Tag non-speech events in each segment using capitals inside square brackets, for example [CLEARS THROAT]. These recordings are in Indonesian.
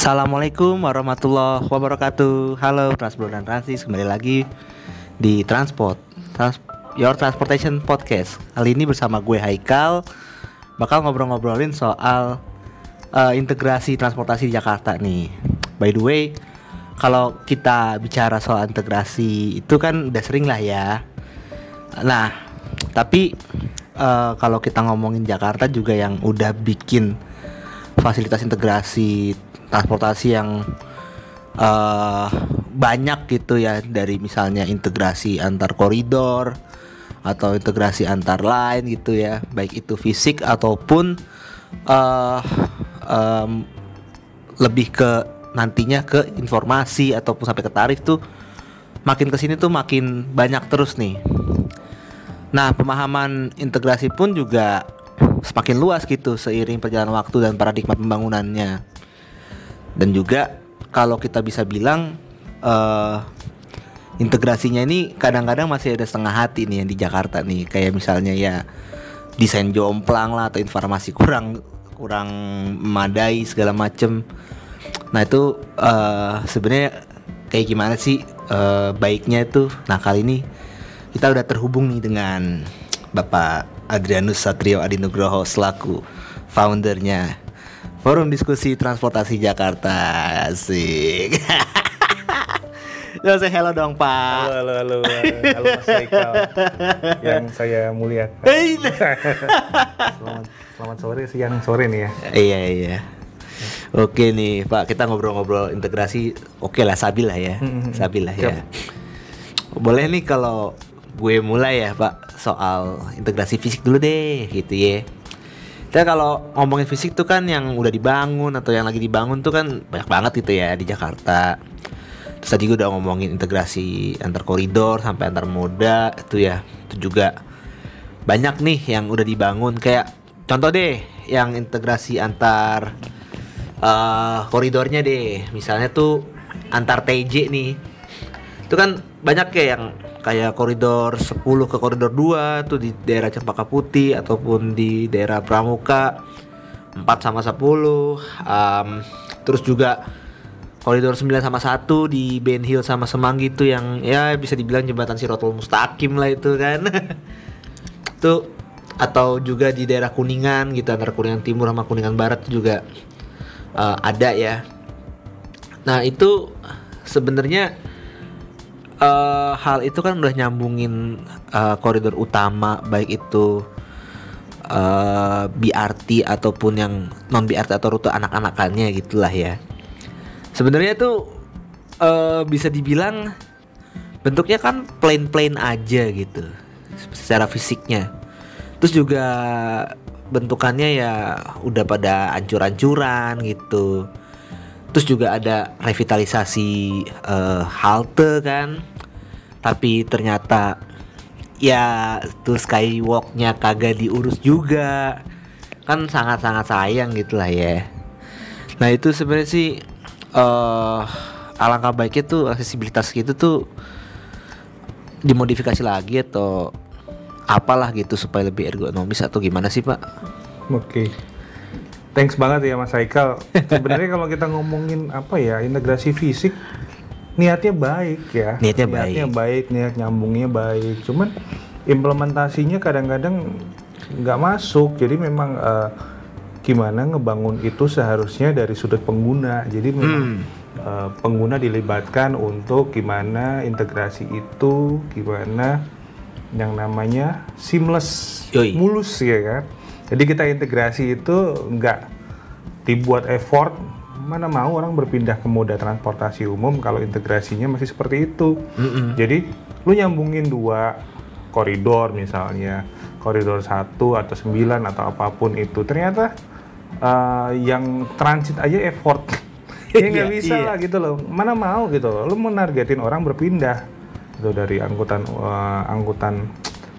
Assalamualaikum warahmatullahi wabarakatuh. Halo Transbro dan Transis Kembali lagi di Transport Trans Your Transportation Podcast. Kali ini bersama gue Haikal Bakal ngobrol-ngobrolin soal uh, integrasi transportasi di Jakarta nih. By the way Kalau kita bicara soal integrasi itu kan udah sering lah ya. Nah tapi uh, kalau kita ngomongin Jakarta juga yang udah bikin fasilitas integrasi transportasi yang uh, banyak gitu ya dari misalnya integrasi antar koridor atau integrasi antar line gitu ya baik itu fisik ataupun uh, um, lebih ke nantinya ke informasi ataupun sampai ke tarif tuh makin ke sini tuh makin banyak terus nih. Nah pemahaman integrasi pun juga semakin luas gitu seiring perjalanan waktu dan paradigma pembangunannya dan juga kalau kita bisa bilang uh, integrasinya ini kadang-kadang masih ada setengah hati nih yang di Jakarta nih. Kayak misalnya ya desain jomplang lah atau informasi kurang kurang memadai segala macem. Nah itu uh, sebenarnya kayak gimana sih uh, baiknya itu? Nah kali ini kita udah terhubung nih dengan Bapak Adrianus Satrio Adinugroho selaku foundernya Forum Diskusi Transportasi Jakarta. Asik. [LAUGHS] Ya saya hello dong Pak. Halo halo halo. Halo Mas Haikal. Yang saya muliakan selamat, selamat sore siang sore nih ya. Iya iya. Oke nih Pak kita ngobrol-ngobrol integrasi. Oke lah sabil lah ya. Sabil lah ya. Boleh nih kalau gue mulai ya Pak Soal integrasi fisik dulu deh gitu ya kita kalau ngomongin fisik tuh kan yang udah dibangun atau yang lagi dibangun tuh kan banyak banget gitu ya di Jakarta. Terus tadi gue udah ngomongin integrasi antar koridor sampai antar moda itu ya. Itu juga banyak nih yang udah dibangun kayak contoh deh yang integrasi antar uh, koridornya deh. Misalnya tuh antar TJ nih. Itu kan banyak kayak yang kayak koridor 10 ke koridor 2 tuh di daerah Cempaka Putih ataupun di daerah Pramuka 4 sama 10 um, terus juga koridor 9 sama 1 di Ben Hill sama Semanggi itu yang ya bisa dibilang jembatan Sirotol Mustaqim lah itu kan. [LAUGHS] Tuh atau juga di daerah Kuningan gitu antara Kuningan Timur sama Kuningan Barat juga uh, ada ya. Nah itu sebenarnya uh, hal itu kan udah nyambungin uh, koridor utama baik itu uh, BRT ataupun yang non BRT atau rute anak-anakannya gitulah ya. Sebenarnya tuh uh, bisa dibilang bentuknya kan plain-plain aja gitu secara fisiknya. Terus juga bentukannya ya udah pada ancur-ancuran gitu. Terus juga ada revitalisasi uh, halte kan tapi ternyata ya tuh skywalknya kagak diurus juga kan sangat-sangat sayang gitulah ya nah itu sebenarnya sih uh, alangkah baiknya tuh aksesibilitas gitu tuh dimodifikasi lagi atau apalah gitu supaya lebih ergonomis atau gimana sih pak? Oke, okay. thanks banget ya Mas Haikal. [LAUGHS] Sebenarnya kalau kita ngomongin apa ya integrasi fisik niatnya baik ya. Niatnya, niatnya baik. baik niat nyambungnya baik. Cuman implementasinya kadang-kadang nggak masuk. Jadi memang uh, gimana ngebangun itu seharusnya dari sudut pengguna. Jadi memang hmm. uh, pengguna dilibatkan untuk gimana integrasi itu gimana yang namanya seamless Yoi. mulus ya kan? Jadi kita integrasi itu nggak dibuat effort mana mau orang berpindah ke moda transportasi umum kalau integrasinya masih seperti itu. Mm-hmm. Jadi lu nyambungin dua koridor misalnya, koridor satu atau sembilan atau apa pun itu, ternyata uh, yang transit aja effort. [LAUGHS] ya nggak iya, bisa iya. lah gitu loh. Mana mau gitu loh. Lu mau nargetin orang berpindah itu dari angkutan uh, angkutan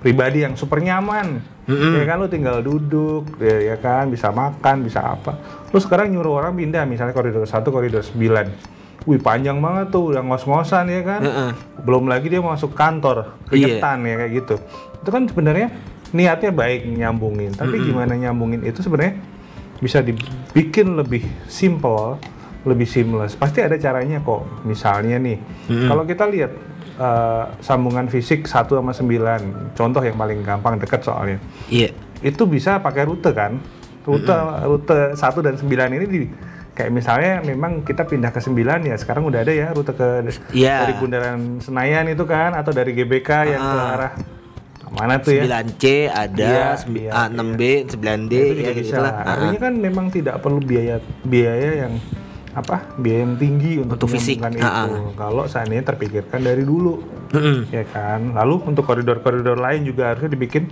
pribadi yang super nyaman mm-hmm. ya kan lu tinggal duduk ya, ya kan bisa makan bisa apa lu sekarang nyuruh orang pindah misalnya koridor satu koridor sembilan Wih panjang banget tuh, udah ngos-ngosan ya kan. Uh-uh. Belum lagi dia masuk kantor, keringetan yeah. ya kayak gitu. Itu kan sebenarnya niatnya baik nyambungin, tapi mm-hmm. gimana nyambungin itu sebenarnya bisa dibikin lebih simple lebih seamless. Pasti ada caranya kok. Misalnya nih, hmm. kalau kita lihat uh, sambungan fisik 1 sama 9, contoh yang paling gampang dekat soalnya. Iya. Yeah. Itu bisa pakai rute kan? Rute hmm. rute 1 dan 9 ini di kayak misalnya memang kita pindah ke 9 ya sekarang udah ada ya rute ke yeah. dari Bundaran Senayan itu kan atau dari GBK uh. yang ke ah. arah mana tuh 9 ya 9C ada iya, iya, 6B iya. 9D itu ya bisa lah. artinya kan memang tidak perlu biaya biaya yang apa biaya yang tinggi untuk, untuk fisik itu uh kalau seandainya terpikirkan dari dulu mm-hmm. ya kan lalu untuk koridor-koridor lain juga harusnya dibikin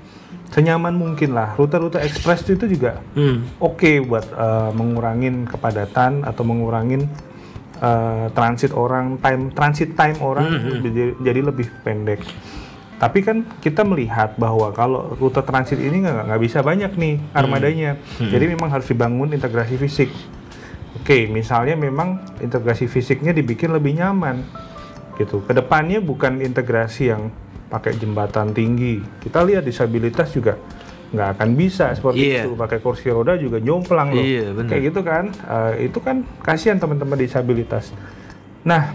senyaman mungkin lah rute-rute ekspres itu juga mm. oke okay buat uh, mengurangin kepadatan atau mengurangin uh, transit orang time transit time orang mm-hmm. jadi, jadi lebih pendek tapi kan kita melihat bahwa kalau rute transit ini nggak bisa banyak nih armadanya. Hmm. Hmm. Jadi memang harus dibangun integrasi fisik. Oke, misalnya memang integrasi fisiknya dibikin lebih nyaman, gitu. Ke depannya bukan integrasi yang pakai jembatan tinggi. Kita lihat disabilitas juga nggak akan bisa seperti yeah. itu. Pakai kursi roda juga jomplang loh. Yeah, bener. Kayak gitu kan? Uh, itu kan kasihan teman-teman disabilitas. Nah,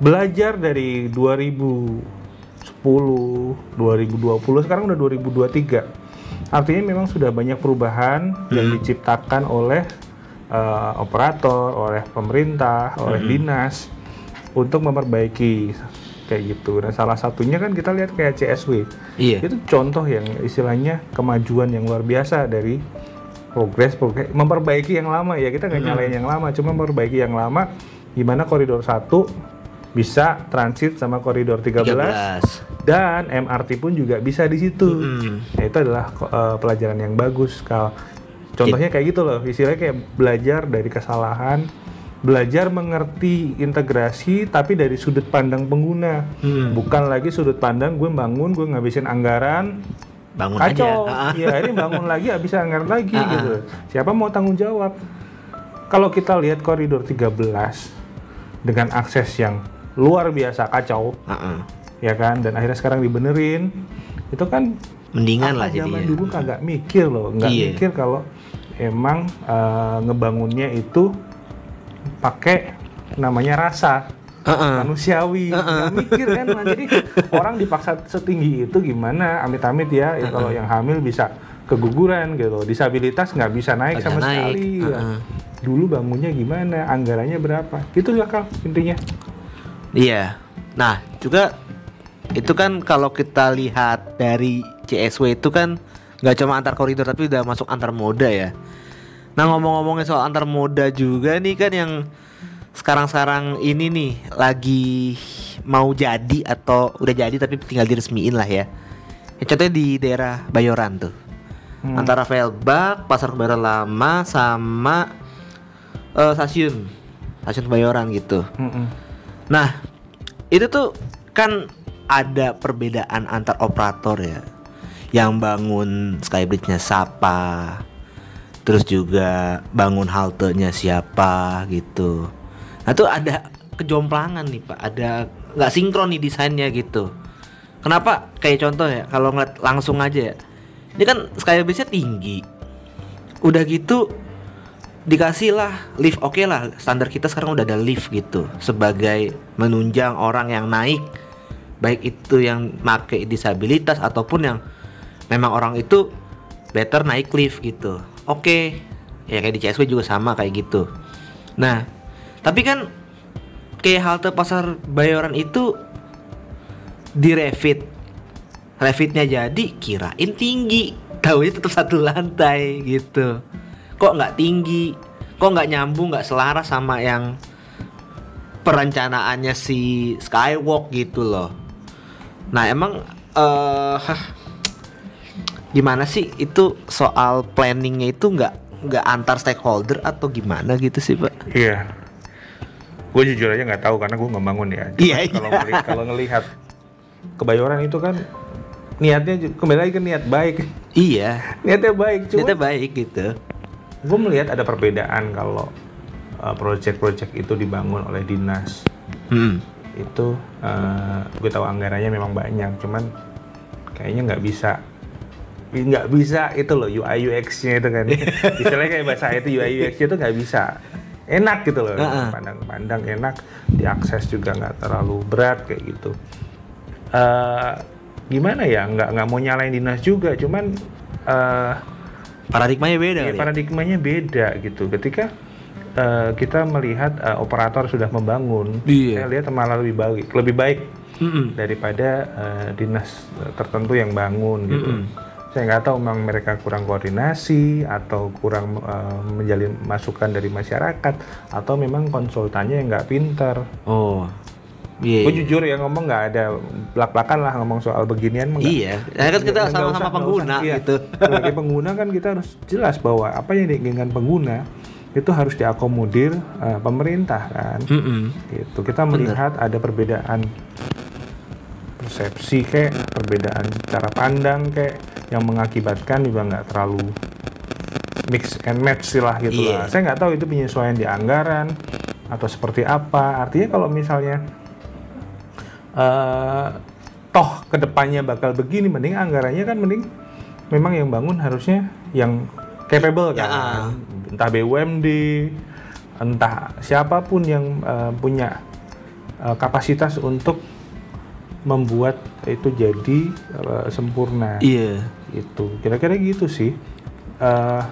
belajar dari 2000 2020 sekarang udah 2023 artinya memang sudah banyak perubahan hmm. yang diciptakan oleh uh, operator oleh pemerintah oleh hmm. dinas untuk memperbaiki kayak gitu dan salah satunya kan kita lihat kayak CSW iya. itu contoh yang istilahnya kemajuan yang luar biasa dari progres progres memperbaiki yang lama ya kita nggak nyalain yang lama cuma memperbaiki yang lama gimana koridor satu bisa transit sama koridor 13, 13. dan MRT pun juga bisa di situ. Mm. Nah, itu adalah uh, pelajaran yang bagus kalau contohnya kayak gitu loh, istilahnya kayak belajar dari kesalahan, belajar mengerti integrasi tapi dari sudut pandang pengguna, mm. bukan lagi sudut pandang gue bangun, gue ngabisin anggaran bangun kacau. aja. Iya, ini bangun [LAUGHS] lagi habis anggaran lagi gitu. Siapa mau tanggung jawab? Kalau kita lihat koridor 13 dengan akses yang luar biasa kacau ya kan dan akhirnya sekarang dibenerin itu kan mendingan lah zaman jadinya. dulu kagak mikir loh nggak iya. mikir kalau emang uh, ngebangunnya itu pakai namanya rasa uh-uh. manusiawi uh-uh. mikir kan nah, jadi orang dipaksa setinggi itu gimana amit-amit ya, ya uh-uh. kalau yang hamil bisa keguguran gitu disabilitas nggak bisa naik Agak sama naik. sekali uh-uh. ya. dulu bangunnya gimana anggarannya berapa gitu ya kal intinya Iya. Nah, juga itu kan kalau kita lihat dari CSW itu kan nggak cuma antar koridor tapi udah masuk antar moda ya. Nah, ngomong-ngomongin soal antar moda juga nih kan yang sekarang-sekarang ini nih lagi mau jadi atau udah jadi tapi tinggal diresmiin lah ya. ya contohnya di daerah Bayoran tuh. Hmm. Antara Velbak, Pasar Kebayoran Lama sama uh, stasiun stasiun Bayoran gitu. Hmm Nah, itu tuh kan ada perbedaan antar operator ya. Yang bangun skybridge-nya siapa, terus juga bangun haltenya siapa gitu. Nah tuh ada kejomplangan nih pak, ada nggak sinkron nih desainnya gitu. Kenapa? Kayak contoh ya, kalau ngeliat langsung aja ya. Ini kan skybridge-nya tinggi. Udah gitu dikasih lah lift oke okay lah standar kita sekarang udah ada lift gitu sebagai menunjang orang yang naik baik itu yang make disabilitas ataupun yang memang orang itu better naik lift gitu. Oke okay. ya kayak di CSW juga sama kayak gitu. Nah tapi kan kayak halte pasar Bayoran itu direvit revitnya jadi kirain tinggi [LAUGHS] tahu tetap satu lantai gitu. Kok nggak tinggi? Kok nggak nyambung nggak selaras sama yang perencanaannya si Skywalk gitu loh. Nah emang uh, gimana sih itu soal planningnya itu nggak nggak antar stakeholder atau gimana gitu sih pak? Iya. Gue jujur aja nggak tahu karena gue nggak bangun ya. Iya, iya. kalau ngelihat, kalau ngelihat kebayoran itu kan niatnya kembali lagi ke niat baik. Iya. Niatnya baik cuma niatnya baik gitu. gue melihat ada perbedaan kalau uh, project-project itu dibangun oleh dinas. Hmm. itu uh, gue tahu anggarannya memang banyak cuman kayaknya nggak bisa nggak bisa itu loh UI UX-nya itu kan [LAUGHS] istilahnya kayak bahasa itu UI UX-nya itu nggak bisa enak gitu loh pandang-pandang enak diakses juga nggak terlalu berat kayak gitu Eh, gimana ya nggak nggak mau nyalain dinas juga cuman eh, Paradigmanya beda ya, kali. ya? paradigmanya beda gitu ketika eh, kita melihat eh, operator sudah membangun Iya. saya lihat malah lebih baik lebih baik Mm-mm. daripada eh, dinas tertentu yang bangun gitu. Mm-mm. Saya nggak tahu memang mereka kurang koordinasi atau kurang eh, menjalin masukan dari masyarakat atau memang konsultannya yang nggak pintar. Oh. Iya. Gue jujur ya ngomong nggak ada belak-belakan lah ngomong soal beginian. mah nggak- Iya, ya kan kita sama-sama pengguna usah. Iya. gitu. [LAUGHS] Sebagai pengguna kan kita harus jelas bahwa apa yang diinginkan pengguna itu harus diakomodir eh, pemerintah kan. Mm-mm. gitu kita melihat ada perbedaan persepsi kayak perbedaan cara pandang kayak yang mengakibatkan juga nggak terlalu mix and match sih lah gitu Iya. lah saya nggak tahu itu penyesuaian di anggaran atau seperti apa artinya kalau misalnya eh toh ke depannya bakal begini mending anggarannya kan mending memang yang bangun harusnya yang capable kan Ya. entah BUMD entah siapa pun yang eh, punya eh, kapasitas untuk membuat itu jadi eh, sempurna Iya. itu kira-kira gitu sih Eh,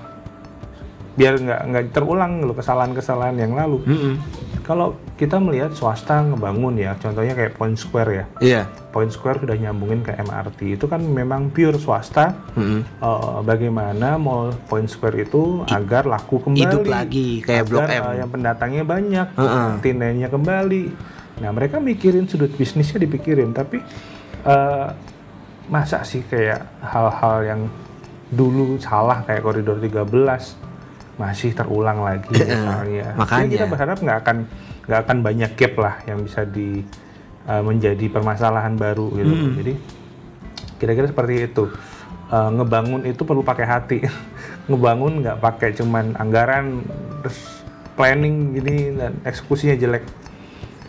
biar nggak nggak terulang loh kesalahan-kesalahan yang lalu Mm-mm. kalau kita melihat swasta ngebangun ya contohnya kayak Point Square ya Iya. Point Square sudah nyambungin ke MRT itu kan memang pure swasta Mm-mm. eh, bagaimana mall Point Square itu agar laku kembali hidup lagi kayak Blok agar, M. eh, yang pendatangnya banyak Heeh. tinennya kembali nah mereka mikirin sudut bisnisnya dipikirin tapi eh, masa sih kayak hal-hal yang dulu salah kayak koridor 13 masih terulang lagi misalnya. Makanya. Jadi kita berharap nggak akan nggak akan banyak gap lah yang bisa di eh, menjadi permasalahan baru gitu. Jadi kira-kira seperti itu. Eh, ngebangun itu perlu pakai hati. [LAUGHS] Ngebangun nggak pakai cuman anggaran terus planning gini dan eksekusinya jelek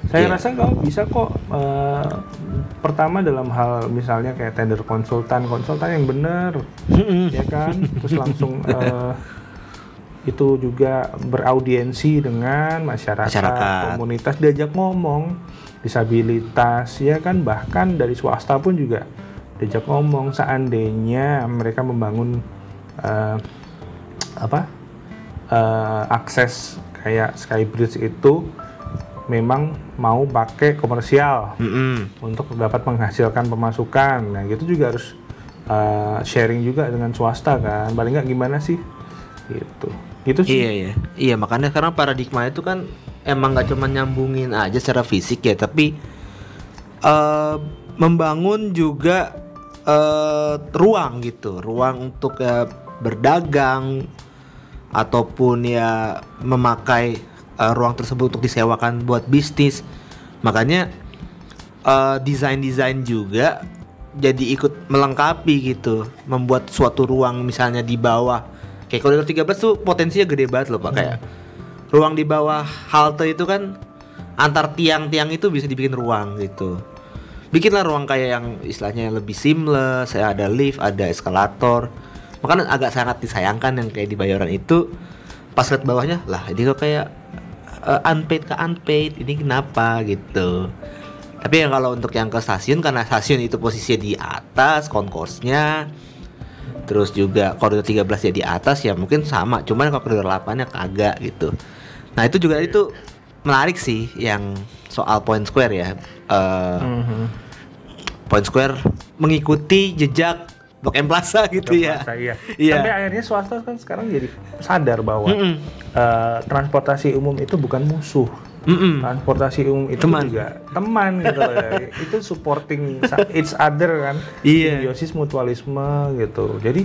saya Iya. rasa kau bisa kok eh, pertama dalam hal misalnya kayak tender konsultan konsultan yang benar ya kan terus langsung [LAUGHS] eh, itu juga beraudiensi dengan masyarakat, Masyarakat. komunitas diajak ngomong disabilitas ya kan bahkan dari swasta pun juga diajak ngomong seandainya mereka membangun eh, apa eh, akses kayak Skybridge itu memang mau pakai komersial Mm-mm. untuk dapat menghasilkan pemasukan. Nah, gitu juga harus uh, sharing juga dengan swasta kan. Paling nggak gimana sih? Gitu. Gitu sih. Iya iya. Iya makanya sekarang paradigma itu kan emang nggak cuma nyambungin aja secara fisik ya, tapi eh membangun juga eh ruang gitu, ruang untuk eh, berdagang ataupun ya memakai eh, ruang tersebut untuk disewakan buat bisnis. Makanya eh, desain-desain juga jadi ikut melengkapi gitu, membuat suatu ruang misalnya di bawah kayak koridor 13 tuh potensinya gede banget loh Pak kayak ruang di bawah halte itu kan antar tiang-tiang itu bisa dibikin ruang gitu. Bikinlah ruang kayak yang istilahnya lebih seamless, ya ada lift, ada eskalator. Makanya agak sangat disayangkan yang kayak di Bayoran itu pas lihat bawahnya lah ini kok kayak eh, unpaid ke unpaid ini kenapa gitu. Tapi yang kalau untuk yang ke stasiun karena stasiun itu posisinya di atas konkursnya terus juga koridor 13 ya di atas ya mungkin sama cuman kalau koridor 8 nya kagak gitu nah itu juga itu menarik sih yang soal point square ya Eh, Mhm. point square mengikuti jejak Blok M Plaza gitu ya Swasta, iya. Iya. Sampai akhirnya swasta kan sekarang jadi sadar bahwa Mm-mm. eh, transportasi umum itu bukan musuh. Mm-mm. Transportasi umum itu Teman. juga teman gitu loh. [LAUGHS] itu supporting each other kan. Iya. Simbiosis mutualisme gitu. Jadi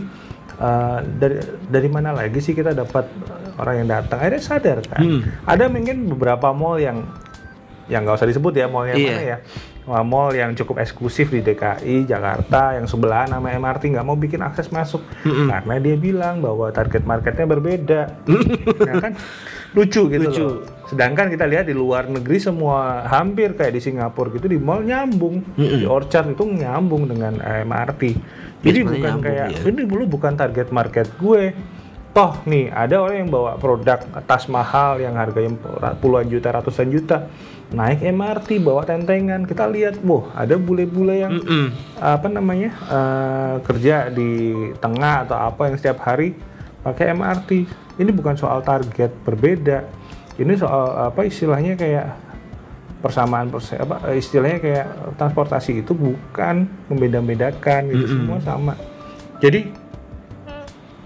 eh, dari dari mana lagi sih kita dapat orang yang datang? Akhirnya sadar kan. Hmm. Ada mungkin beberapa mall yang yang nggak usah disebut ya mallnya Iya. mana ya. Mall yang cukup eksklusif di DKI Jakarta yang sebelah nama MRT nggak mau bikin akses masuk karena dia bilang bahwa target marketnya berbeda, Nah, [LAUGHS] kan lucu gitu Lucu. loh. Sedangkan kita lihat di luar negeri semua hampir kayak di Singapura gitu di mall nyambung, di Orchard itu nyambung dengan eh, MRT. Jadi sebenarnya bukan nyambung, kayak iya. ini dulu bukan target market gue. toh nih ada orang yang bawa produk tas mahal yang harganya puluhan juta ratusan juta naik MRT bawa tentengan. Kita lihat boh ada bule-bule yang Mm -mm. apa namanya eh, kerja di tengah atau apa yang setiap hari pakai MRT ini bukan soal target berbeda. Ini soal apa istilahnya kayak persamaan perse apa istilahnya kayak transportasi itu bukan membeda-bedakan gitu. Semua sama. Jadi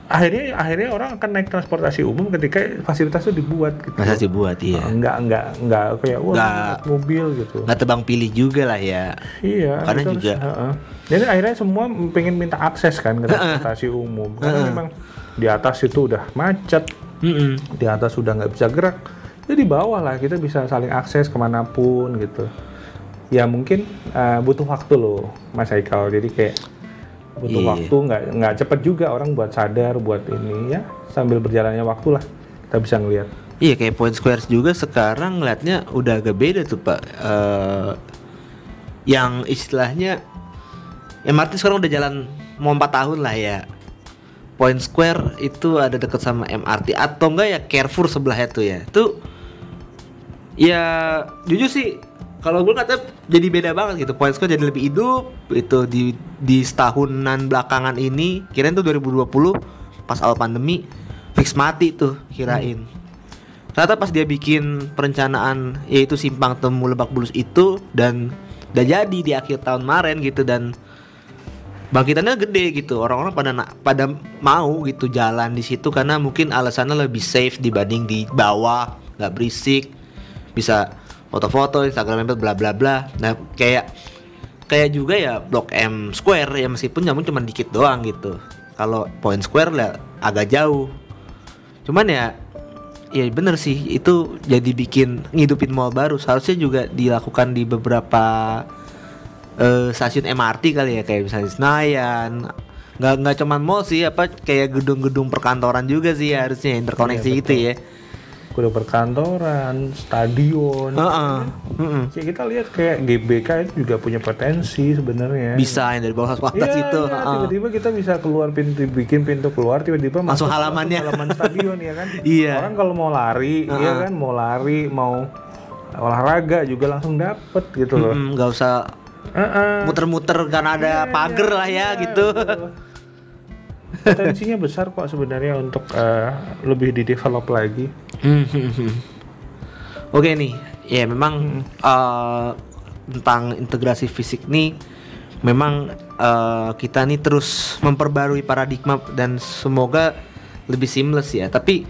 akhirnya akhirnya orang akan naik transportasi umum ketika fasilitas itu dibuat gitu Masa sih buat iya. enggak enggak enggak kayak wah Nggak. naik mobil gitu Nggak tebang pilih juga lah ya. Iya, Karena itu juga- harus- heeh. Jadi akhirnya semua pengen minta akses kan ke transportasi umum. Karena memang di atas itu udah macet, Mm-mm. di atas sudah nggak bisa gerak. Jadi di bawah lah kita bisa saling akses ke mana pun gitu. Ya mungkin eh, butuh waktu loh, Mas Haikal. Jadi kayak butuh Iya. waktu, nggak nggak cepet juga orang buat sadar buat ini ya. Sambil berjalannya waktu lah kita bisa ngelihat. Iya kayak Point Square juga sekarang ngeliatnya udah agak beda tuh pak. Eh, yang istilahnya MRT sekarang udah jalan mau empat tahun lah ya. Point Square itu ada deket sama MRT atau enggak ya Carrefour sebelahnya tuh ya. Itu ya jujur sih kalau gue kata jadi beda banget gitu. Point Square jadi lebih hidup itu di di setahunan belakangan ini. Kirain tuh 2020 pas awal pandemi fix mati tuh kirain. Ternyata pas dia bikin perencanaan yaitu simpang temu Lebak Bulus itu dan udah jadi di akhir tahun kemarin gitu dan bangkitannya gede gitu orang-orang pada pada mau gitu jalan di situ karena mungkin alasannya lebih safe dibanding di bawah nggak berisik bisa foto-foto Instagram bla bla bla. Nah kayak kayak juga ya Blok M Square ya meskipun namun cuma dikit doang gitu. Kalau Point Square lah agak jauh. Cuman ya ya bener sih itu jadi bikin ngidupin mall baru. Seharusnya juga dilakukan di beberapa eh, stasiun MRT kali ya kayak misalnya Senayan. Nggak nggak cuman mall sih apa kayak gedung-gedung perkantoran juga sih harusnya interkoneksi Iya, itu ya Kuda perkantoran, stadion. Heeh, heeh. Ya kita lihat kayak GBK itu juga punya potensi sebenarnya. bisa yang dari bawah atas Iya, itu heeh. tiba-tiba kita bisa keluar pintu bikin pintu keluar tiba-tiba Langsung masuk- halamannya. masuk halaman stadion ya kan. [LAUGHS] Iya. Orang kalau mau lari, iya kan, mau lari, mau olahraga juga langsung dapet gitu loh. Mm, nggak usah muter-muter karena ada Iya, pagar iya, lah ya iya, gitu betul. Potensinya besar kok sebenarnya untuk eh, lebih di develop lagi. [LAUGHS] Oke nih, ya memang eh, tentang integrasi fisik nih, memang eh, kita nih terus memperbarui paradigma dan semoga lebih seamless ya. Tapi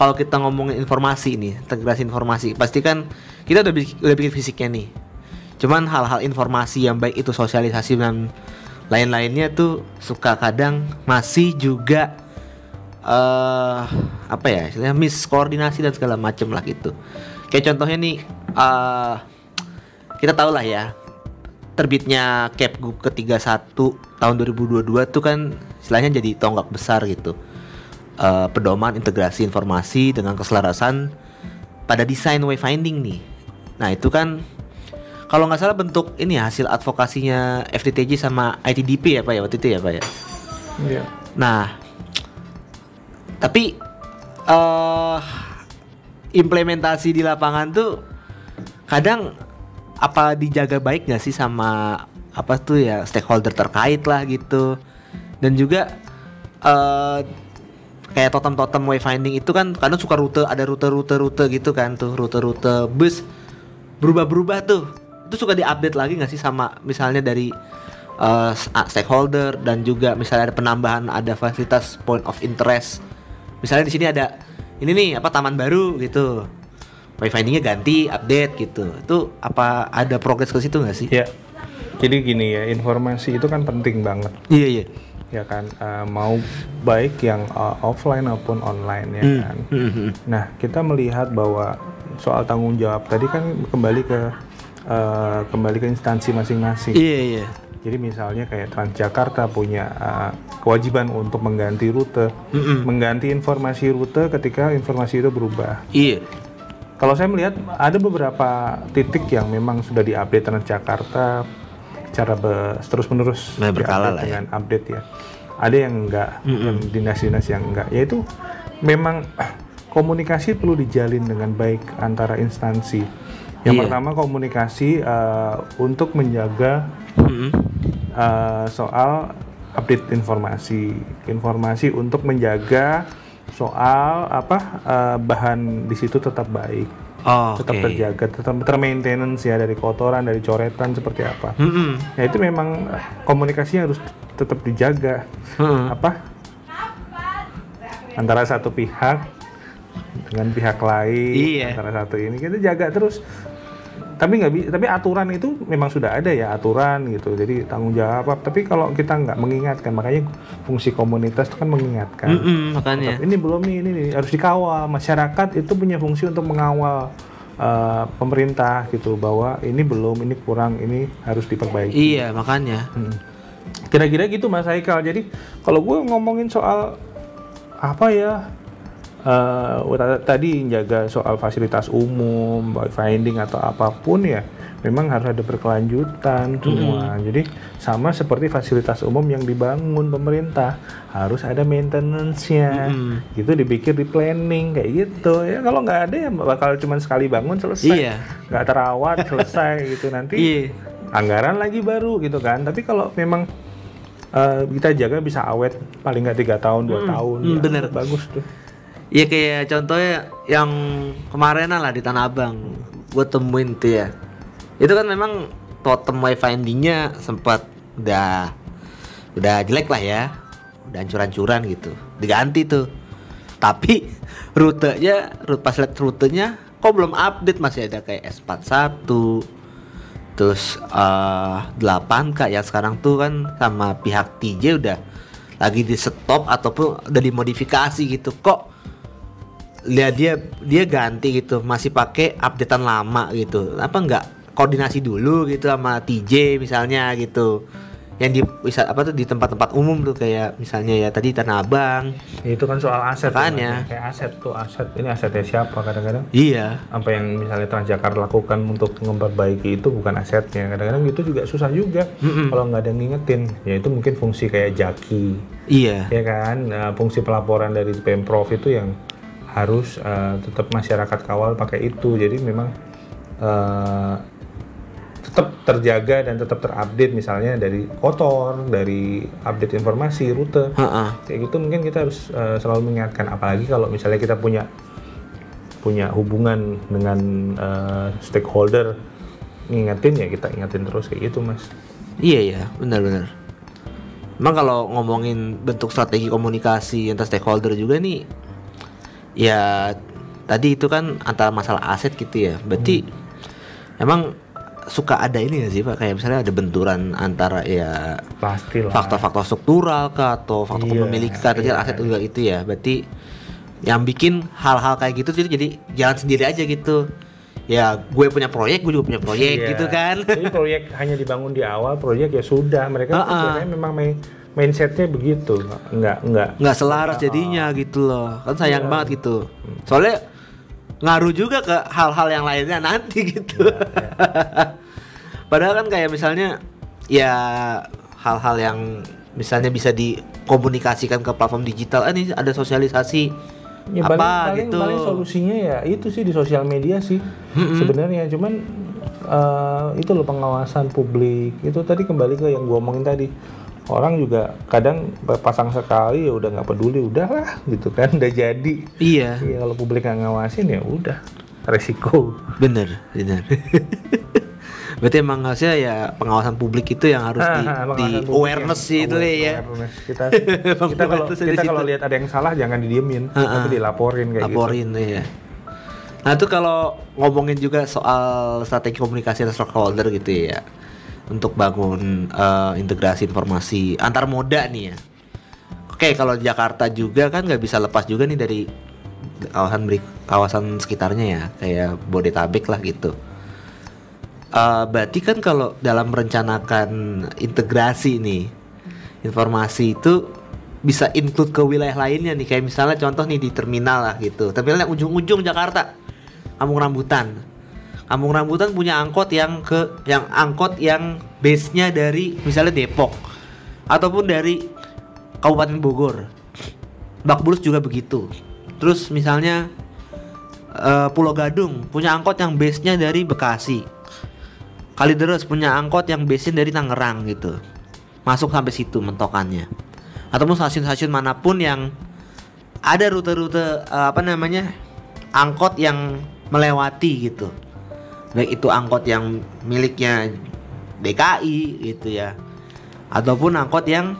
kalau kita ngomongin informasi nih, integrasi informasi, pasti kan kita udah udah bikin fisiknya nih. Cuman hal-hal informasi yang baik itu sosialisasi dan lain-lainnya tuh suka kadang masih juga eh apa ya istilahnya miskoordinasi dan segala macem lah gitu. Kayak contohnya nih eh kita tahu lah ya terbitnya Capgub ke 31 tahun 2022 tuh kan istilahnya jadi tonggak besar gitu. Eh, pedoman integrasi informasi dengan keselarasan pada desain wayfinding nih. Nah itu kan kalau nggak salah bentuk ini ya, hasil advokasinya FTTJ sama ITDP ya pak ya waktu itu ya pak ya? Iya. Nah, tapi eh implementasi di lapangan tuh kadang apa dijaga baik nggak sih sama apa tuh ya stakeholder terkait lah gitu? Dan juga eh kayak totem-totem wayfinding itu kan kadang suka rute ada rute-rute-rute gitu kan tuh rute-rute bus berubah-berubah tuh itu suka diupdate lagi nggak sih sama misalnya dari a- stakeholder dan juga misalnya ada penambahan ada fasilitas point of interest misalnya di sini ada ini nih apa taman baru gitu wayfindingnya ganti update gitu itu apa ada progres ke situ nggak sih Ya. Jadi gini ya, informasi itu kan penting banget. iya iya ya kan Eh, mau baik yang uh, offline maupun online ya Hmm, kan hmm, hmm. nah kita melihat bahwa soal tanggung jawab tadi kan kembali ke uh, kembali ke instansi masing-masing iya iya jadi misalnya kayak Transjakarta punya uh, kewajiban untuk mengganti rute Mm-mm. mengganti informasi rute ketika informasi itu berubah iya kalau saya melihat ada beberapa titik yang memang sudah diupdate Transjakarta secara terus menerus Nah, berkala lah ya. dengan update ya. Ada yang enggak, yang dinas-dinas yang enggak. Yaitu memang [CLEARS THROAT] komunikasi perlu dijalin dengan baik antara instansi. Yang Iya. pertama komunikasi uh, untuk menjaga Mm-mm. uh, soal update informasi, informasi untuk menjaga soal apa uh, bahan di situ tetap baik, Oh, tetap oke. terjaga, tetap termaintenance ya dari kotoran, dari coretan seperti apa. Mm-mm. Ya itu memang komunikasinya harus tetap dijaga. Mm-mm. Apa? Antara satu pihak dengan pihak lain, Iya. antara satu ini kita jaga terus. Tapi nggak tapi aturan itu memang sudah ada ya aturan gitu. Jadi tanggung jawab. Tapi kalau kita nggak mengingatkan, makanya fungsi komunitas itu kan mengingatkan. Mm-mm, makanya. Tetap, ini belum nih, ini nih, harus dikawal. Masyarakat itu punya fungsi untuk mengawal uh, pemerintah gitu bahwa ini belum, ini kurang, ini harus diperbaiki. Iya, makanya. Hmm. Kira-kira gitu Mas Haikal. Jadi kalau gue ngomongin soal apa ya eh, tadi jaga soal fasilitas umum, finding atau apa pun ya, memang harus ada berkelanjutan semua. Jadi sama seperti fasilitas umum yang dibangun pemerintah harus ada maintenance-nya. Mm-mm. Gitu dipikir di planning kayak gitu. Ya kalau nggak ada ya bakal cuma sekali bangun selesai. Iya. Nggak terawat [LAUGHS] selesai gitu nanti Iya. anggaran lagi baru gitu kan tapi kalau memang eh, kita jaga bisa awet paling nggak tiga tahun dua tahun hmm, ya, bener. bagus tuh Iya kayak contohnya yang kemarin lah di Tanah Abang gue temuin tuh ya. Itu kan memang totem wayfindingnya sempat udah udah jelek lah ya. Udah hancur-hancuran gitu. Diganti tuh. Tapi [LAUGHS] rutenya rute pas liat rutenya kok belum update? Masih ada kayak S41 terus eh 8K yang sekarang tuh kan sama pihak TJ udah lagi di stop ataupun udah dimodifikasi gitu. Kok lihat dia dia ganti gitu. Masih pakai updatean lama gitu. Apa enggak koordinasi dulu gitu sama TJ misalnya gitu. Yang di bisa apa tuh di tempat-tempat umum tuh kayak misalnya ya tadi Tanah Abang. Itu kan soal aset Makanya. Mas. kayak aset tuh aset. Ini asetnya siapa kadang-kadang? Iya. Apa yang misalnya Transjakarta lakukan untuk memperbaiki itu bukan asetnya. Kadang-kadang itu juga susah juga Mm-mm. kalau nggak ada yang ngingetin. Ya itu mungkin fungsi kayak jaki. Iya. Ya kan? Nah, fungsi pelaporan dari pemprov itu yang harus eh, tetap masyarakat kawal pakai itu. Jadi memang eh, tetap terjaga dan tetap terupdate misalnya dari kotor dari update informasi rute. Heeh. kayak gitu mungkin kita harus eh, selalu mengingatkan. Apalagi kalau misalnya kita punya punya hubungan dengan eh, stakeholder ngingetin ya kita ingetin terus. Kayak gitu mas. Iya ya, benar-benar. Emang kalau ngomongin bentuk strategi komunikasi antar stakeholder juga nih, ya tadi itu kan antara masalah aset gitu ya. Berarti emang suka ada ini ya sih pak, kayak misalnya ada benturan antara ya faktor-faktor struktural kah atau faktor Iya, kepemilikan iya. aset juga itu ya. Berarti yang bikin hal-hal kayak gitu jadi jadi jalan sendiri aja gitu. Ya gue punya proyek, gue juga punya proyek Iya. gitu kan. Jadi proyek hanya dibangun di awal, proyek ya sudah. Mereka Ha-ha. biasanya memang main mindsetnya begitu, nggak nggak. nggak selaras jadinya gitu loh. Kan sayang banget gitu. Soalnya ngaruh juga ke hal-hal yang lainnya nanti [LAUGHS] gitu. Padahal kan kayak misalnya ya hal-hal yang misalnya bisa dikomunikasikan ke platform digital ah, ini ada sosialisasi Ya, apa paling, paling, gitu. paling solusinya ya itu sih di sosial media sih sebenarnya. Cuman eh, itu loh pengawasan publik. Itu tadi kembali ke yang gua omongin tadi. Orang juga kadang pasang sekali ya udah nggak peduli, udahlah gitu kan, udah jadi. iya Iya kalau publik nggak ngawasin ya udah resiko. bener bener [LAUGHS] berarti emang harusnya ya pengawasan publik itu yang harus di, Ah, di pengawasan publik awareness sih itu aware- ya awareness. Kita [LAUGHS] kita kalau Awareness di kita kalau lihat ada yang salah jangan didiemin, Ah, tapi ah. dilaporin kayak gitu. laporin ya. Nah itu kalau ngomongin juga soal strategi komunikasi dan stakeholder gitu ya untuk bangun eh, integrasi informasi antar moda nih ya. Oke kalau Jakarta juga kan nggak bisa lepas juga nih dari kawasan beri- kawasan sekitarnya ya kayak Bodetabek lah gitu. Eh, berarti kan kalau dalam merencanakan integrasi nih informasi itu bisa include ke wilayah lainnya nih kayak misalnya contoh nih di terminal lah gitu terminal yang ujung-ujung Jakarta Kampung Rambutan Kampung Rambutan punya angkot yang ke yang angkot yang base-nya dari misalnya Depok ataupun dari Kabupaten Bogor Bak Bulus juga begitu Terus misalnya eh, Pulau Gadung punya angkot yang base-nya dari Bekasi. Kalideres punya angkot yang base-nya dari Tangerang gitu. Masuk sampai situ mentokannya. Ataupun stasiun-stasiun mana pun yang ada rute-rute eh, apa namanya? angkot yang melewati gitu. Baik itu angkot yang miliknya DKI gitu ya. Ataupun angkot yang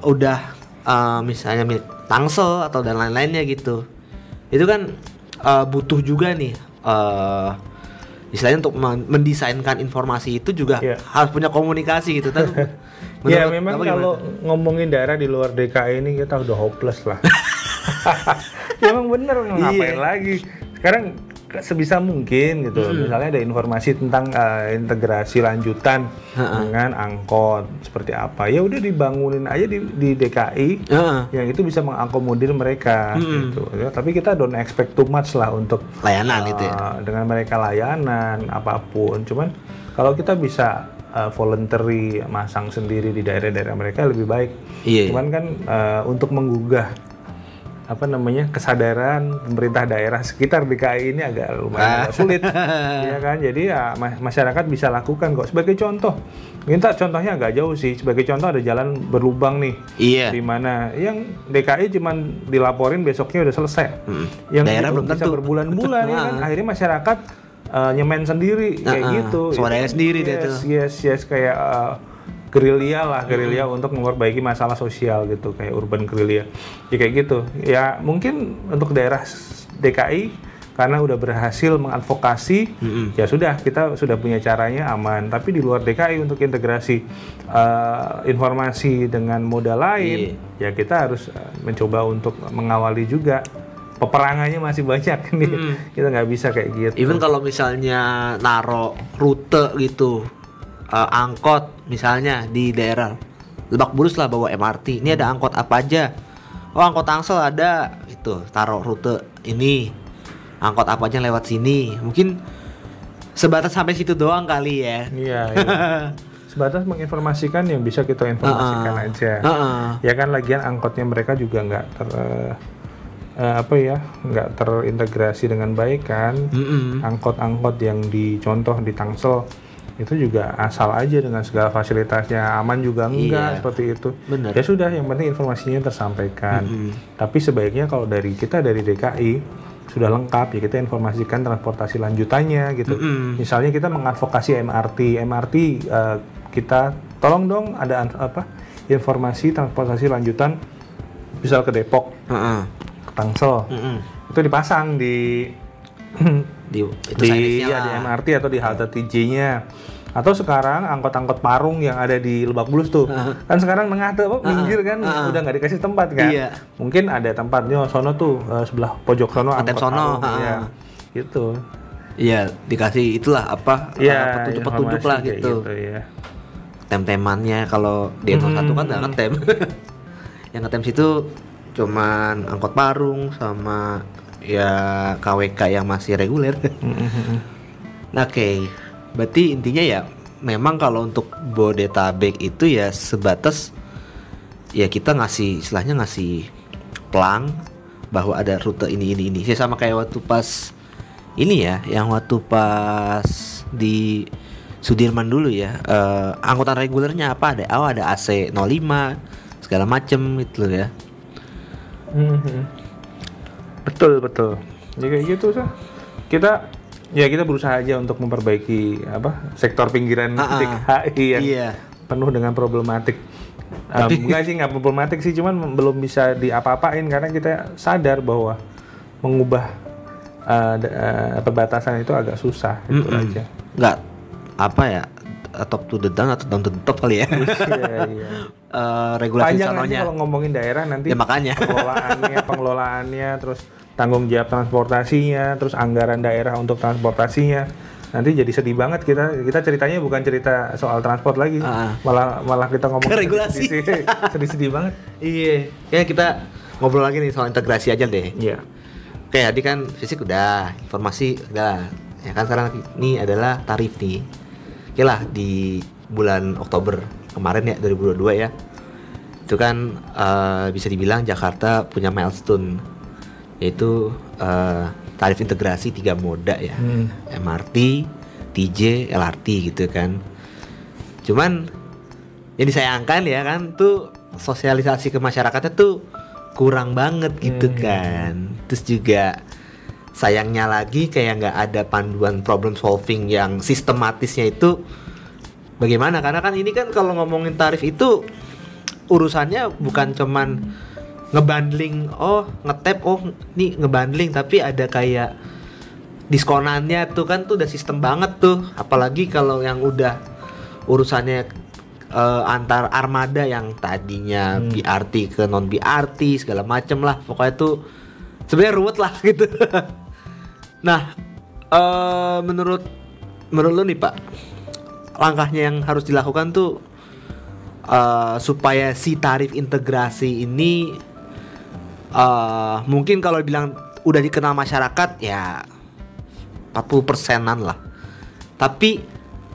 udah eh, misalnya milik Tangsel atau dan lain-lainnya gitu. Itu kan eh, butuh juga nih eh istilahnya untuk men- mendesainkan informasi itu juga Iya. harus punya komunikasi gitu kan. [LAUGHS] ya Menurut memang gimana? kalau ngomongin daerah di luar DKI ini kita udah hopeless lah. [LAUGHS] ya, emang bener ngapain Iya. lagi. Sekarang sebisa mungkin gitu. Misalnya ada informasi tentang eh, integrasi lanjutan dengan angkot seperti apa. Ya udah dibangunin aja di, di DKI Heeh. yang itu bisa mengakomodir mereka gitu. Ya, tapi kita don't expect too much lah untuk layanan gitu ya. Uh, dengan mereka layanan apa pun cuman kalau kita bisa uh, voluntary masang sendiri di daerah-daerah mereka lebih baik Iya. cuman kan uh, untuk menggugah apa namanya kesadaran pemerintah daerah sekitar DKI ini agak lumayan agak sulit. [LAUGHS] Ya kan? Jadi ya ma- masyarakat bisa lakukan kok. Sebagai contoh minta contohnya agak jauh sih. Sebagai contoh ada jalan berlubang nih. Iya. di mana? Yang DKI cuman dilaporin besoknya udah selesai. Yang Daerah itu belum bisa tentu. berbulan-bulan ya kan? [LAUGHS] Akhirnya masyarakat uh, nyemen sendiri kayak Ah, ah. gitu. Swadaya sendiri deh yes, tuh. yes yes. Kayak uh, gerilya lah gerilya untuk memperbaiki masalah sosial gitu kayak urban gerilya. Ya kayak gitu. Ya mungkin untuk daerah DKI karena udah berhasil mengadvokasi ya sudah kita sudah punya caranya aman. Tapi di luar DKI untuk integrasi uh, informasi dengan moda lain ya kita harus uh, mencoba untuk mengawali juga. Peperangannya masih banyak nih. Kita nggak bisa kayak gitu. Even kalau misalnya naro rute gitu eh, angkot misalnya di daerah Lebak Bulus lah bawa MRT. Ini ada angkot apa aja? Oh angkot Tangsel ada itu taruh rute ini. Angkot apa aja lewat sini. Mungkin sebatas sampai situ doang kali ya. Iya, [LAUGHS] iya. Sebatas menginformasikan yang bisa kita informasikan Heeh. aja. Heeh. Ya kan lagian angkotnya mereka juga nggak ter eh, apa ya, nggak terintegrasi dengan baik kan. Angkot-angkot yang dicontoh di Tangsel itu juga asal aja dengan segala fasilitasnya aman juga enggak Iya. seperti itu. Bener. Ya sudah, yang penting informasinya tersampaikan. Tapi sebaiknya kalau dari kita dari DKI sudah lengkap ya kita informasikan transportasi lanjutannya gitu. Misalnya kita mengadvokasi MRT, MRT eh, kita tolong dong ada apa informasi transportasi lanjutan misal ke Depok, Heeh. ke Tangsel. Mm-mm. Itu dipasang di [CLEARS THROAT] Di itu di, ya, lah. di MRT atau di halte TJ-nya. Atau sekarang angkot-angkot parung yang ada di Lebak Bulus tuh, kan sekarang tengah tuh, minggir kan, udah nggak dikasih tempat kan. Iya. Mungkin ada tempatnya sono tuh eh, sebelah pojok sono angkot sono, parung, ya. Gitu. Iya, dikasih itulah apa eh, Iya, petunjuk-petunjuk informasi lah kayak gitu. ya. tem-temannya kalau di Hmm. 01 kan nggak ngetem [LAUGHS] yang ngetem situ cuman angkot parung sama ya KWK yang masih reguler. Nah, oke. Berarti intinya ya memang kalau untuk Bodetabek itu ya sebatas ya kita ngasih istilahnya ngasih pelang bahwa ada rute ini ini ini. Saya sama kayak waktu pas ini ya yang waktu pas di Sudirman dulu ya eh, angkutan regulernya apa? Ada oh ada AC 05 segala macem gitu loh ya. Mhm. Betul betul. Ya kayak gitu sih. Kita ya kita berusaha aja untuk memperbaiki apa sektor pinggiran Ah, ah. DKI yang Iya. penuh dengan problematik. Tapi- Um, enggak sih nggak problematik sih, cuman belum bisa diapa-apain karena kita sadar bahwa mengubah uh, d- uh, perbatasan itu agak susah itu Mm-mm. aja. nggak apa ya top to the down atau down to the top kali ya Iya, iya. Eh, [LAUGHS] regulasi Panjang nanti kalau ngomongin daerah nanti Ya, makanya. pengelolaannya, [LAUGHS] pengelolaannya, terus tanggung jawab transportasinya, terus anggaran daerah untuk transportasinya. Nanti jadi sedih banget kita kita ceritanya bukan cerita soal transport lagi, Ah. malah malah kita ngomong regulasi. [LAUGHS] sedih-sedih banget. iya kayaknya kita ngobrol lagi nih soal integrasi aja deh Iya. Oke tadi kan fisik udah informasi udah ya kan sekarang ini adalah tarif nih Oke lah di bulan Oktober kemarin ya 2022 ya itu kan eh, bisa dibilang Jakarta punya milestone yaitu eh, tarif integrasi tiga moda ya, Hmm. MRT, TJ, LRT gitu kan. Cuman yang disayangkan ya kan tuh sosialisasi ke masyarakatnya tuh kurang banget gitu Hmm. kan. Terus juga sayangnya lagi kayak nggak ada panduan problem solving yang sistematisnya itu bagaimana? Karena kan ini kan kalau ngomongin tarif itu urusannya bukan cuman ngebundling oh ngetap oh nih ngebundling tapi ada kayak diskonannya tuh kan tuh udah sistem banget tuh. Apalagi kalau yang udah urusannya eh, antar armada yang tadinya Hmm. BRT ke non BRT segala macem lah. Pokoknya tuh sebenarnya ruwet lah [LAUGHS] gitu nah eh menurut menurut lo nih pak langkahnya yang harus dilakukan tuh eh, supaya si tarif integrasi ini eh mungkin kalau bilang udah dikenal masyarakat ya 40 persenan lah. Tapi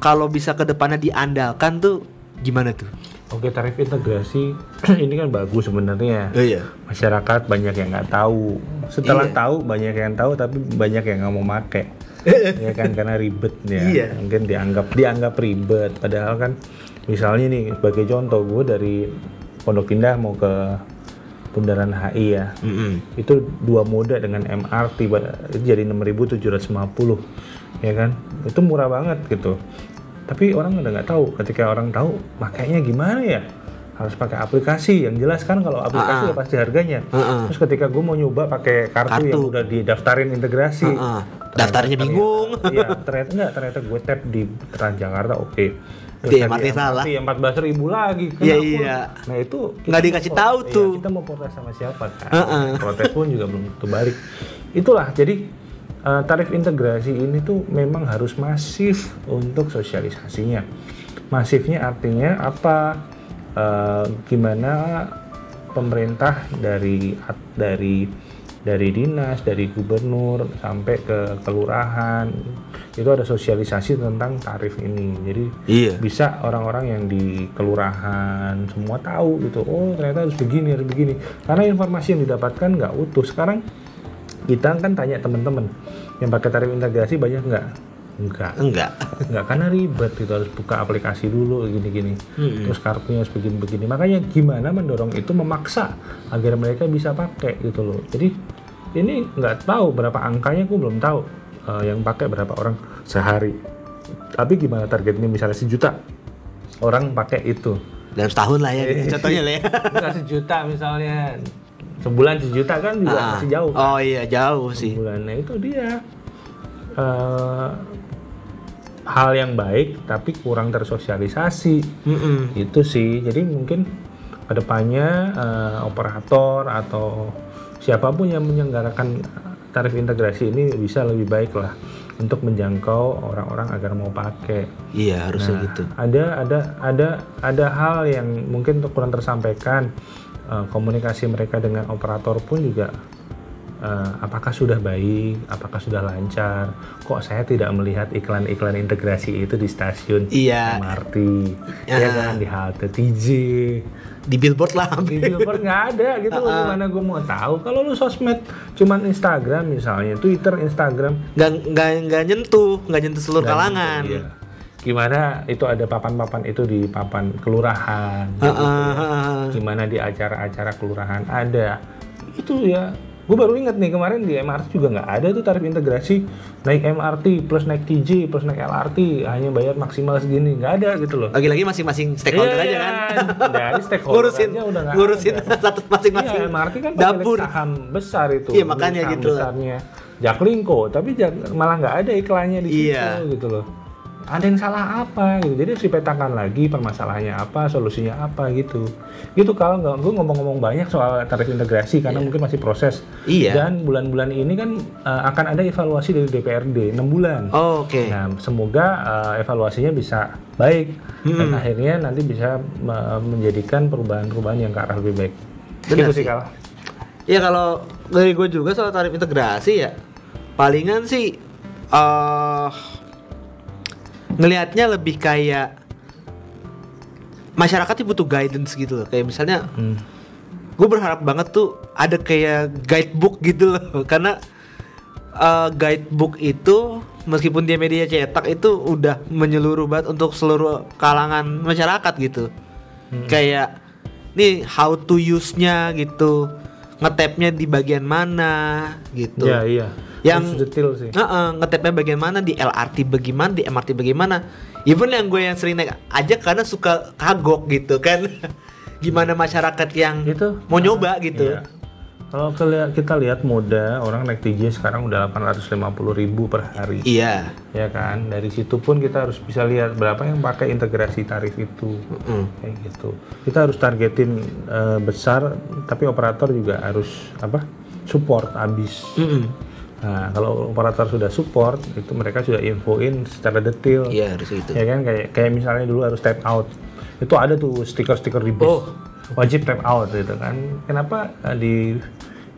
kalau bisa ke depannya diandalkan tuh gimana tuh? Oke tarif integrasi [CLEARS THROAT] ini kan bagus sebenarnya. iya. Masyarakat banyak yang nggak tahu. Setelah Iya. tahu banyak yang tahu tapi banyak yang nggak mau make. [LAUGHS] ya kan karena ribet ya. Iya. Mungkin dianggap dianggap ribet. Padahal kan misalnya nih sebagai contoh gue dari Pondok Indah mau ke Bundaran HI ya. itu dua moda dengan MRT itu jadi 6.750 ya kan itu murah banget gitu tapi orang udah nggak tahu ketika orang tahu makanya gimana ya harus pakai aplikasi yang jelas kan kalau aplikasi Ah, ah. ya pasti harganya Ah, ah. terus ketika gue mau nyoba pakai kartu, yang Kartu. udah didaftarin integrasi ah. ternyata- Daftarnya bingung. iya ternyata enggak ternyata gue tap di Transjakarta oke Di MRT salah. empat belas ribu lagi Iya, iya. nah itu Nggak mau dikasih pro- tahu iya, tuh. kita mau protes sama siapa kan Heeh. protes pun juga belum tentu balik itulah jadi eh, tarif integrasi ini tuh memang harus masif untuk sosialisasinya. Masifnya artinya apa? Eh, gimana pemerintah dari dari dari dinas dari gubernur sampai ke kelurahan itu ada sosialisasi tentang tarif ini. Jadi Iya. bisa orang-orang yang di kelurahan semua tahu gitu oh ternyata harus begini harus begini. Karena informasi yang didapatkan nggak utuh. Sekarang kita kan tanya teman-teman yang pakai tarif integrasi banyak nggak? Enggak Enggak. nggak karena ribet gitu harus buka aplikasi dulu gini-gini. Mm-mm. terus kartunya harus begini-begini. Makanya gimana mendorong itu memaksa agar mereka bisa pakai gitu loh. Jadi ini nggak tahu berapa angkanya aku belum tahu eh, yang pakai berapa orang sehari. Tapi gimana targetnya? Misalnya sejuta orang pakai itu. Dalam setahun lah ya gitu, [LAUGHS] contohnya lah ya. nggak sejuta misalnya sebulan sejuta kan juga Ah. masih jauh Oh iya jauh sih. sebulan nah itu dia eh, hal yang baik tapi kurang tersosialisasi Mm-mm. itu sih jadi mungkin ke depannya eh, operator atau siapa pun yang menyelenggarakan tarif integrasi ini bisa lebih baik lah untuk menjangkau orang-orang agar mau pakai Iya harusnya Nah, gitu. ada ada ada ada hal yang mungkin untuk kurang tersampaikan Eh, komunikasi mereka dengan operator pun juga eh, apakah sudah baik, apakah sudah lancar? Kok saya tidak melihat iklan-iklan integrasi itu di stasiun Iya. MRT, Ya. ya kan di halte TJ, Di billboard lah. di billboard nggak ada gitu loh. Gimana gue mau tahu? Kalau lu sosmed cuman Instagram misalnya, Twitter, Instagram, Nggak nggak nggak nyentuh, nggak nyentuh seluruh Dan kalangan. itu, iya. Gimana itu ada papan-papan itu di papan kelurahan. Heeh, gitu ya. heeh. Gimana di acara-acara kelurahan ada. Itu ya. Gue baru ingat nih kemarin di MRT juga nggak ada tuh tarif integrasi naik MRT plus naik TJ plus naik LRT hanya bayar maksimal segini nggak ada gitu loh. Lagi-lagi masing-masing stakeholder Iya, aja kan. Dari [LAUGHS] stakeholder ngurusin aja udah nggak ngurusin [LAUGHS] satu masing-masing Iya, MRT kan dapur. saham besar itu. Iya, makanya gitu. Besarnya Jaklingko, tapi Jak- malah nggak ada iklannya di situ Iya. gitu loh. Ada yang salah apa gitu. Jadi harus dipetakan lagi permasalahannya apa, solusinya apa gitu. Gitu kalau nggak gue ngomong-ngomong banyak soal tarif integrasi karena mungkin masih proses. Iya. Dan bulan-bulan ini kan eh, akan ada evaluasi dari DPRD 6 bulan. Oh, Oke. Nah, semoga eh, evaluasinya bisa baik dan akhirnya nanti bisa eh, menjadikan perubahan-perubahan yang ke arah lebih baik. Benar gitu sih. sih Kal. Ya kalau dari gue juga soal tarif integrasi ya palingan sih eh ngelihatnya lebih kayak masyarakat tuh butuh guidance gitu loh. Kayak misalnya Hmm. gue berharap banget tuh ada kayak guidebook gitu loh [LAUGHS] karena uh, guidebook itu meskipun dia media cetak itu udah menyeluruh banget untuk seluruh kalangan masyarakat gitu hmm. kayak nih how to use-nya gitu ngetapnya di bagian mana gitu ya iya yang detail sih uh -uh, ngetapnya bagian mana di LRT bagaimana di MRT bagaimana even yang gue yang sering naik aja karena suka kagok gitu kan [LAUGHS] gimana masyarakat yang itu mau nyoba gitu iya. Kalau kita lihat moda orang naik TJ sekarang udah 850 ribu per hari. Iya. Ya kan. Dari situ pun kita harus bisa lihat berapa yang pakai integrasi tarif itu. Mm Kayak gitu. Kita harus targetin uh, besar, tapi operator juga harus apa? Support abis. Mm -mm. Nah, kalau operator sudah support, itu mereka sudah infoin secara detail. Iya, harus itu. Ya kan, kayak kayak misalnya dulu harus tap out. Itu ada tuh stiker-stiker di bus. Oh. Wajib tap out gitu kan. Kenapa eh, di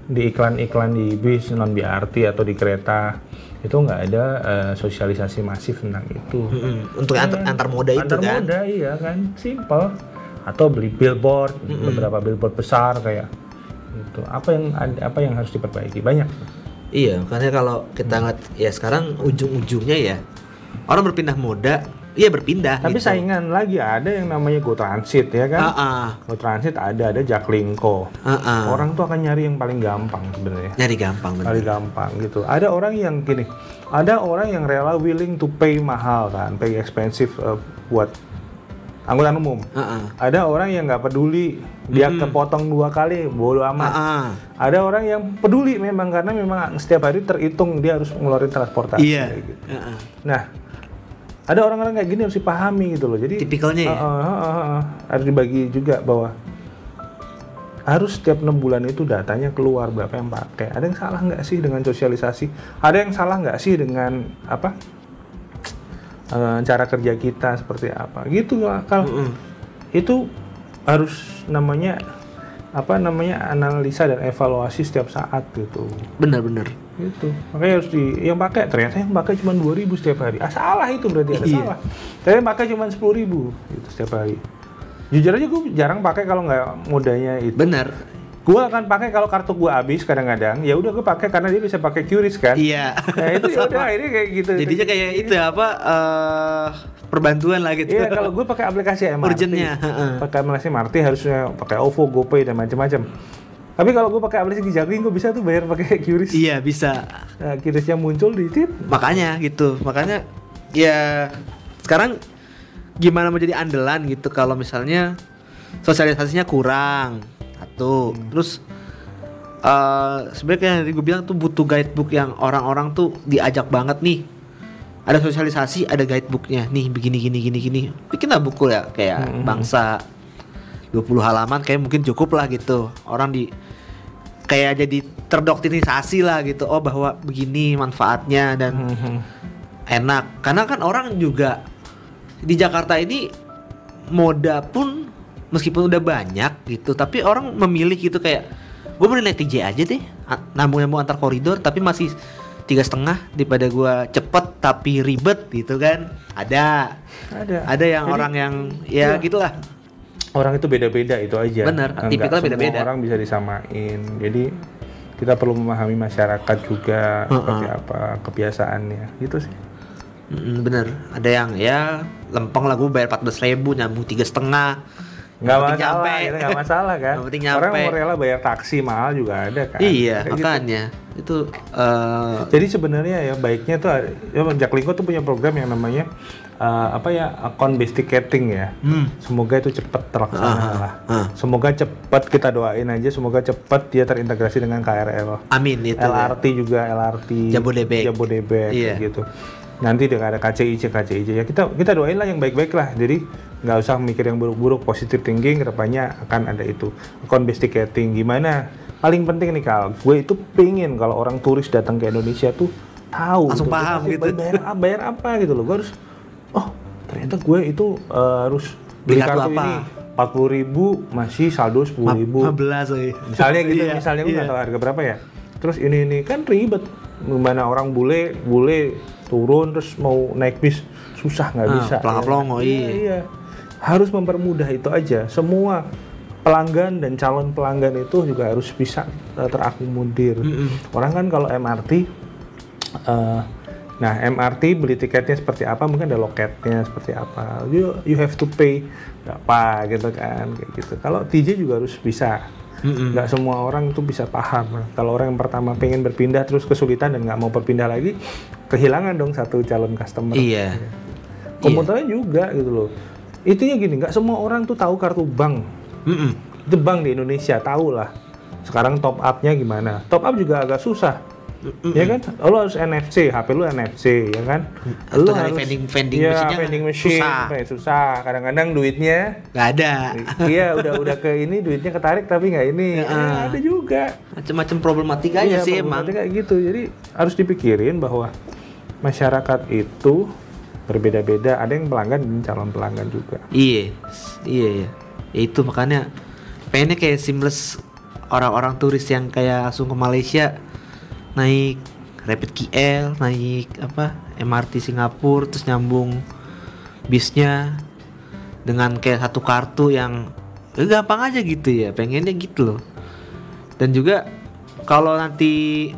di iklan-iklan di bis non BRT atau di kereta itu nggak ada uh, sosialisasi masif tentang itu. Hmm, untuk antar, kan antar moda itu antar kan? moda iya kan, simple. Atau beli billboard, hmm. beberapa billboard besar kayak itu. Apa yang apa yang harus diperbaiki banyak. Iya, karena kalau kita ngeliat ya sekarang ujung-ujungnya ya orang berpindah moda Iya berpindah. Tapi gitu. saingan lagi ada yang namanya Go Transit ya kan? Uh -uh. Go Transit ada ada Jaklingko. Uh -uh. Orang tuh akan nyari yang paling gampang sebenarnya. Nyari gampang bener. Paling gampang gitu. Ada orang yang gini, ada orang yang rela willing to pay mahal kan, pay expensive uh, buat angkutan umum. Uh -uh. Ada orang yang nggak peduli, dia mm -hmm. kepotong dua kali, bodo amat. Uh -uh. Ada orang yang peduli memang karena memang setiap hari terhitung dia harus ngeluarin transportasi. Iya. Gitu. Uh -uh. Nah ada orang-orang kayak gini harus dipahami gitu loh jadi tipikalnya ya uh, uh, uh, uh, harus dibagi juga bahwa harus setiap enam bulan itu datanya keluar berapa yang pakai ada yang salah nggak sih dengan sosialisasi ada yang salah nggak sih dengan apa uh, cara kerja kita seperti apa. Gitu kalau mm -hmm. itu harus namanya apa namanya analisa dan evaluasi setiap saat gitu. Benar-benar. Itu makanya harus di yang pakai ternyata yang pakai cuma dua ribu setiap hari. Ah salah itu berarti ada iya. salah. Saya yang pakai cuma sepuluh ribu itu setiap hari. Jujur aja gue jarang pakai kalau nggak modanya itu. Benar gue akan pakai kalau kartu gue habis kadang-kadang ya udah gue pakai karena dia bisa pakai QRIS kan. Iya. Nah itu ya [LAUGHS] udah ini kayak gitu. Jadinya kayak itu apa uh, perbantuan lah gitu. Iya kalau gue pakai aplikasi MRT urgentnya pakai aplikasi MRT harusnya pakai OVO GoPay dan macam-macam. Tapi kalau gue pakai aplikasi Jaklin, gue bisa tuh bayar pakai [LAUGHS] QRIS. Iya bisa. Nah, QRISnya muncul di tip. Makanya gitu, makanya ya sekarang gimana menjadi andalan gitu? Kalau misalnya sosialisasinya kurang satu, hmm. terus uh, sebenarnya yang gue bilang tuh butuh guidebook yang orang-orang tuh diajak banget nih. Ada sosialisasi ada guidebooknya. Nih begini gini gini gini. Bikinlah buku ya kayak hmm. bangsa 20 halaman kayak mungkin cukup lah gitu. Orang di kayak jadi terdoktrinisasi lah gitu. Oh bahwa begini manfaatnya dan hmm. enak. Karena kan orang juga di Jakarta ini moda pun meskipun udah banyak gitu tapi orang memilih gitu kayak gue mau naik TJ aja deh nambung nambung antar koridor tapi masih tiga setengah daripada gue cepet tapi ribet gitu kan ada ada ada yang Jadi, orang yang ya iya. gitulah orang itu beda-beda itu aja. Benar, tipikalnya beda-beda. Orang bisa disamain. Jadi kita perlu memahami masyarakat juga uh -uh. seperti apa kebiasaannya, gitu sih. Mm, bener, ada yang ya lempeng lah gue bayar 14 ribu nyambung tiga setengah nggak masalah nyampe. nggak masalah kan orang mau rela bayar taksi mahal juga ada kan iya Kayak gitu. makanya gitu. itu uh... jadi sebenarnya ya baiknya tuh ya Jaklingko tuh punya program yang namanya uh, apa ya account based ticketing ya. Hmm. Semoga itu cepat terlaksana uh, lah. Uh. Semoga cepat kita doain aja. Semoga cepat dia terintegrasi dengan KRL. Amin itu. LRT ya. juga LRT. Jabodebek. Jabodebek iya. gitu. Nanti dengan ada KCIC KCIC ya kita kita doain lah yang baik-baik lah. Jadi nggak usah mikir yang buruk-buruk, positive thinking. Ke depannya akan ada itu account based ticketing. Gimana? Paling penting nih kal, gue itu pingin kalau orang turis datang ke Indonesia tuh tahu langsung gitu. paham gitu bayar, bayar apa gitu loh gue harus oh ternyata gue itu uh, harus beli kartu apa? ini empat puluh ribu masih saldo sepuluh ribu belas misalnya gitu [LAUGHS] iya, misalnya gue nggak iya. tahu harga berapa ya terus ini ini kan ribet gimana orang bule bule turun terus mau naik bis susah nggak ah, bisa pelongo pelongo ya. iya, iya harus mempermudah itu aja semua pelanggan dan calon pelanggan itu juga harus bisa uh, terakomodir. Orang kan kalau MRT, uh, nah MRT beli tiketnya seperti apa, mungkin ada loketnya seperti apa. You you have to pay berapa gitu kan, kayak gitu. Kalau TJ juga harus bisa. Nggak semua orang itu bisa paham. Kalau orang yang pertama pengen berpindah terus kesulitan dan nggak mau berpindah lagi, kehilangan dong satu calon customer. Iya. Komuternya juga gitu loh. Itunya gini, nggak semua orang tuh tahu kartu bank. Mm-mm. Itu bank di Indonesia, tahu lah. Sekarang top up-nya gimana? Top up juga agak susah. Ya kan? Lo harus NFC, HP lu NFC, ya kan? Atau dari vending- vending ya, machine-nya vending machine, susah. susah. Kadang-kadang duitnya Gak ada. Iya, udah udah ke ini duitnya ketarik tapi nggak ini. Ya, Eh, ada juga. Macam-macam problematikanya Iya, sih emang. problematika kayak gitu. Jadi harus dipikirin bahwa masyarakat itu berbeda-beda. Ada yang pelanggan dan calon pelanggan juga. Iya, iya, iya. Ya itu makanya pengennya kayak seamless orang-orang turis yang kayak langsung ke Malaysia naik Rapid KL, naik apa MRT Singapura, terus nyambung bisnya dengan kayak satu kartu yang eh, gampang aja gitu ya, pengennya gitu loh. Dan juga kalau nanti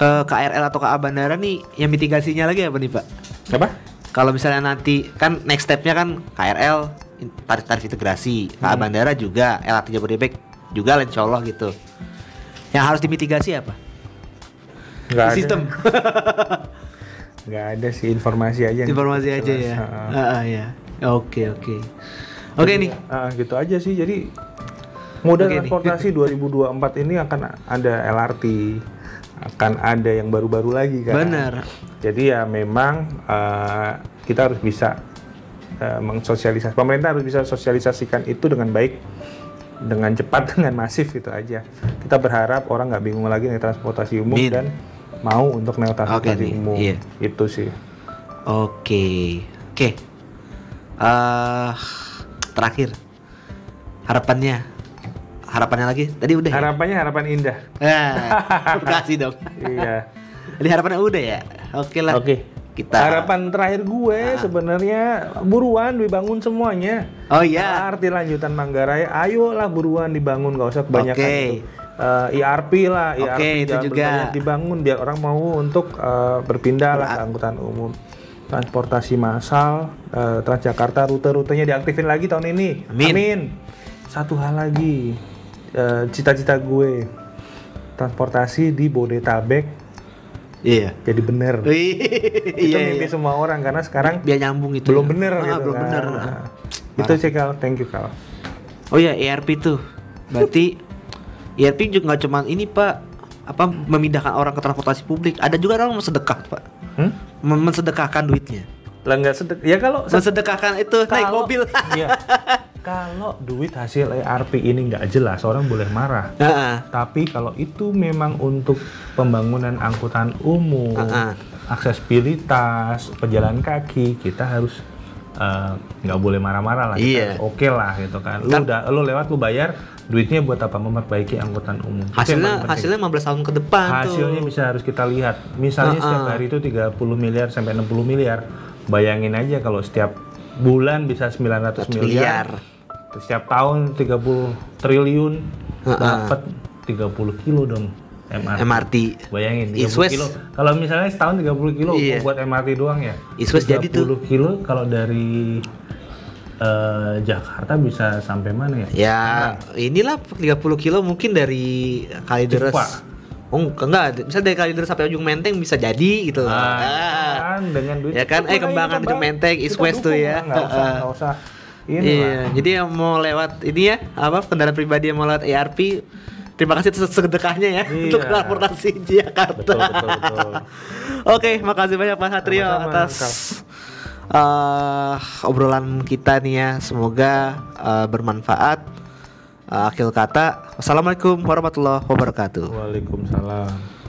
ke KRL atau ke bandara nih, yang mitigasinya lagi apa nih Pak? Apa? kalau misalnya nanti kan next stepnya kan KRL tarif-tarif integrasi, KA Bandara juga, LRT Jabodebek juga lah insya Allah gitu. Yang harus dimitigasi apa? Nggak ada. Sistem. [LAUGHS] Nggak ada sih informasi aja. nih. Informasi aja Jelas. ya. Heeh. Ah, ah, ya. Oke oke. Oke nih. Ah, gitu aja sih. Jadi moda nih. transportasi [LAUGHS] 2024 ini akan ada LRT, akan ada yang baru-baru lagi kan. Benar. Jadi ya memang eh, kita harus bisa mengsosialisasi. Pemerintah harus bisa sosialisasikan itu dengan baik, dengan cepat, [LAUGHS] dengan masif gitu aja. Kita berharap orang nggak bingung lagi naik transportasi umum Min. dan mau untuk naik transportasi nih, umum. iya. Itu sih. Oke. Oke. Eh terakhir harapannya harapannya lagi tadi udah ya? Harapannya harapan indah. Ah, [LAUGHS] kasih dong. iya. Jadi harapannya udah ya. Oke lah. Oke. Kita Harapan terakhir gue sebenarnya buruan dibangun semuanya. Oh iya. Arti lanjutan Manggarai, ayolah buruan dibangun, nggak usah kebanyakan Oke. itu. Eh, IRP lah, Oke, IRP itu juga. dibangun biar orang mau untuk eh, berpindah lah ke angkutan umum. Transportasi massal, eh, Transjakarta rute-rutenya diaktifin lagi tahun ini. Amin. Satu hal lagi, eh, cita-cita gue transportasi di Bodetabek Iya. jadi bener. iya, itu mimpi iya. semua orang karena sekarang biar nyambung itu. belum ya. bener Ah, gitu belum kan. bener. Nah, itu sih Kal, thank you Kal. Oh iya, ERP tuh. Berarti ERP juga nggak cuman ini, Pak. Apa memindahkan orang ke transportasi publik. Ada juga orang sedekah, Pak. Hmm? Mem- Mensedekahkan duitnya. Lah nggak sedek ya kalau Mensedekahkan itu naik kalau- mobil. [LAUGHS] Iya. kalau duit hasil ERP ini nggak jelas orang boleh marah. Heeh. Tapi kalau itu memang untuk pembangunan angkutan umum, Ah, ah. aksesibilitas, pejalan kaki, kita harus eh, nggak boleh marah-marah lah. Iya. Oke lah gitu kan. Lu udah lu lewat lu bayar, duitnya buat apa? Memperbaiki angkutan umum. Hasilnya hasilnya 15 tahun ke depan hasilnya tuh. bisa harus kita lihat. Misalnya Ah, setiap ah. hari itu 30 miliar sampai 60 miliar. Bayangin aja kalau setiap bulan bisa 900 miliar. miliar. Setiap tahun 30 triliun Ah, ah. dapat 30 kilo dong MRT. MRT. Bayangin 30 East West. kilo. Kalau misalnya setahun 30 kilo Iya. buat MRT doang ya. East West jadi tuh. 30 kilo kalau dari eh, Jakarta bisa sampai mana ya? Ya, inilah 30 kilo mungkin dari Kalideres. Oh, enggak, bisa dari Kalideres sampai ujung Menteng bisa jadi gitu loh. Ah, Ah. kan dengan duit Ya kan, eh, kembangan Ujung bang- Menteng, East West tuh ya. lah, nggak usah Heeh. nggak usah ini Iya, lah. jadi yang mau lewat ini ya, apa kendaraan pribadi yang mau lewat ERP, terima kasih atas sedekahnya ya Iya. untuk transportasi Jakarta. Betul, betul, betul. [LAUGHS] Oke, makasih banyak Pak Satrio atas eh, obrolan kita nih ya. Semoga eh, bermanfaat. Eh, akhir kata, wassalamualaikum warahmatullahi wabarakatuh. Waalaikumsalam.